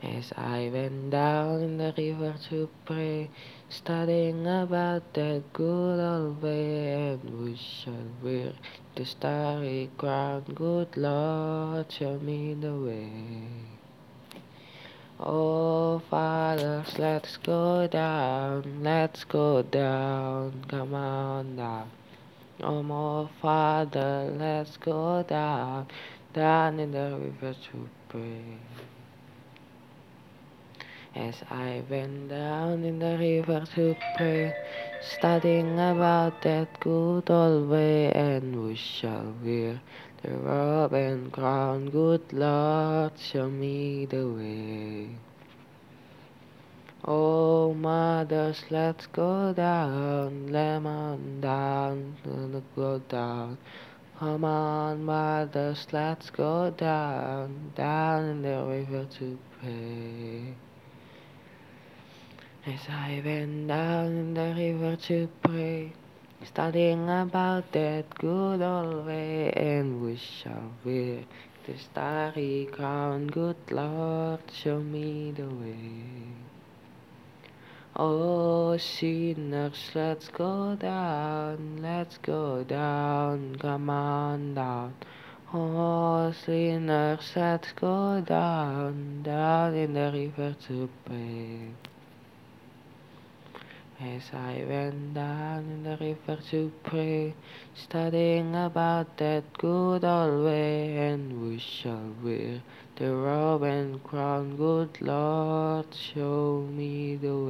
As I went down in the river to pray, studying about that good old way, and who shall wear the starry crown? Good Lord, show me the way. Oh, fathers, let's go down, let's go down, come on down. Oh, my father, let's go down, down in the river to pray. As I went down in the river to pray, studying about that good old way, and who shall wear the robe and crown? Good Lord, show me the way. Oh, mothers, let's go down, lemon down, let's go down. Come on, mothers, let's go down, down in the river to pray. As I went down in the river to pray, studying about that good old way, and we shall wear the starry crown. Good Lord, show me the way. Oh, sinners, let's go down, let's go down, come on down. Oh, sinners, let's go down, down in the river to pray. As I went down in the river to pray, studying about that good old way, and we shall wear the robe and crown. Good Lord, show me the way.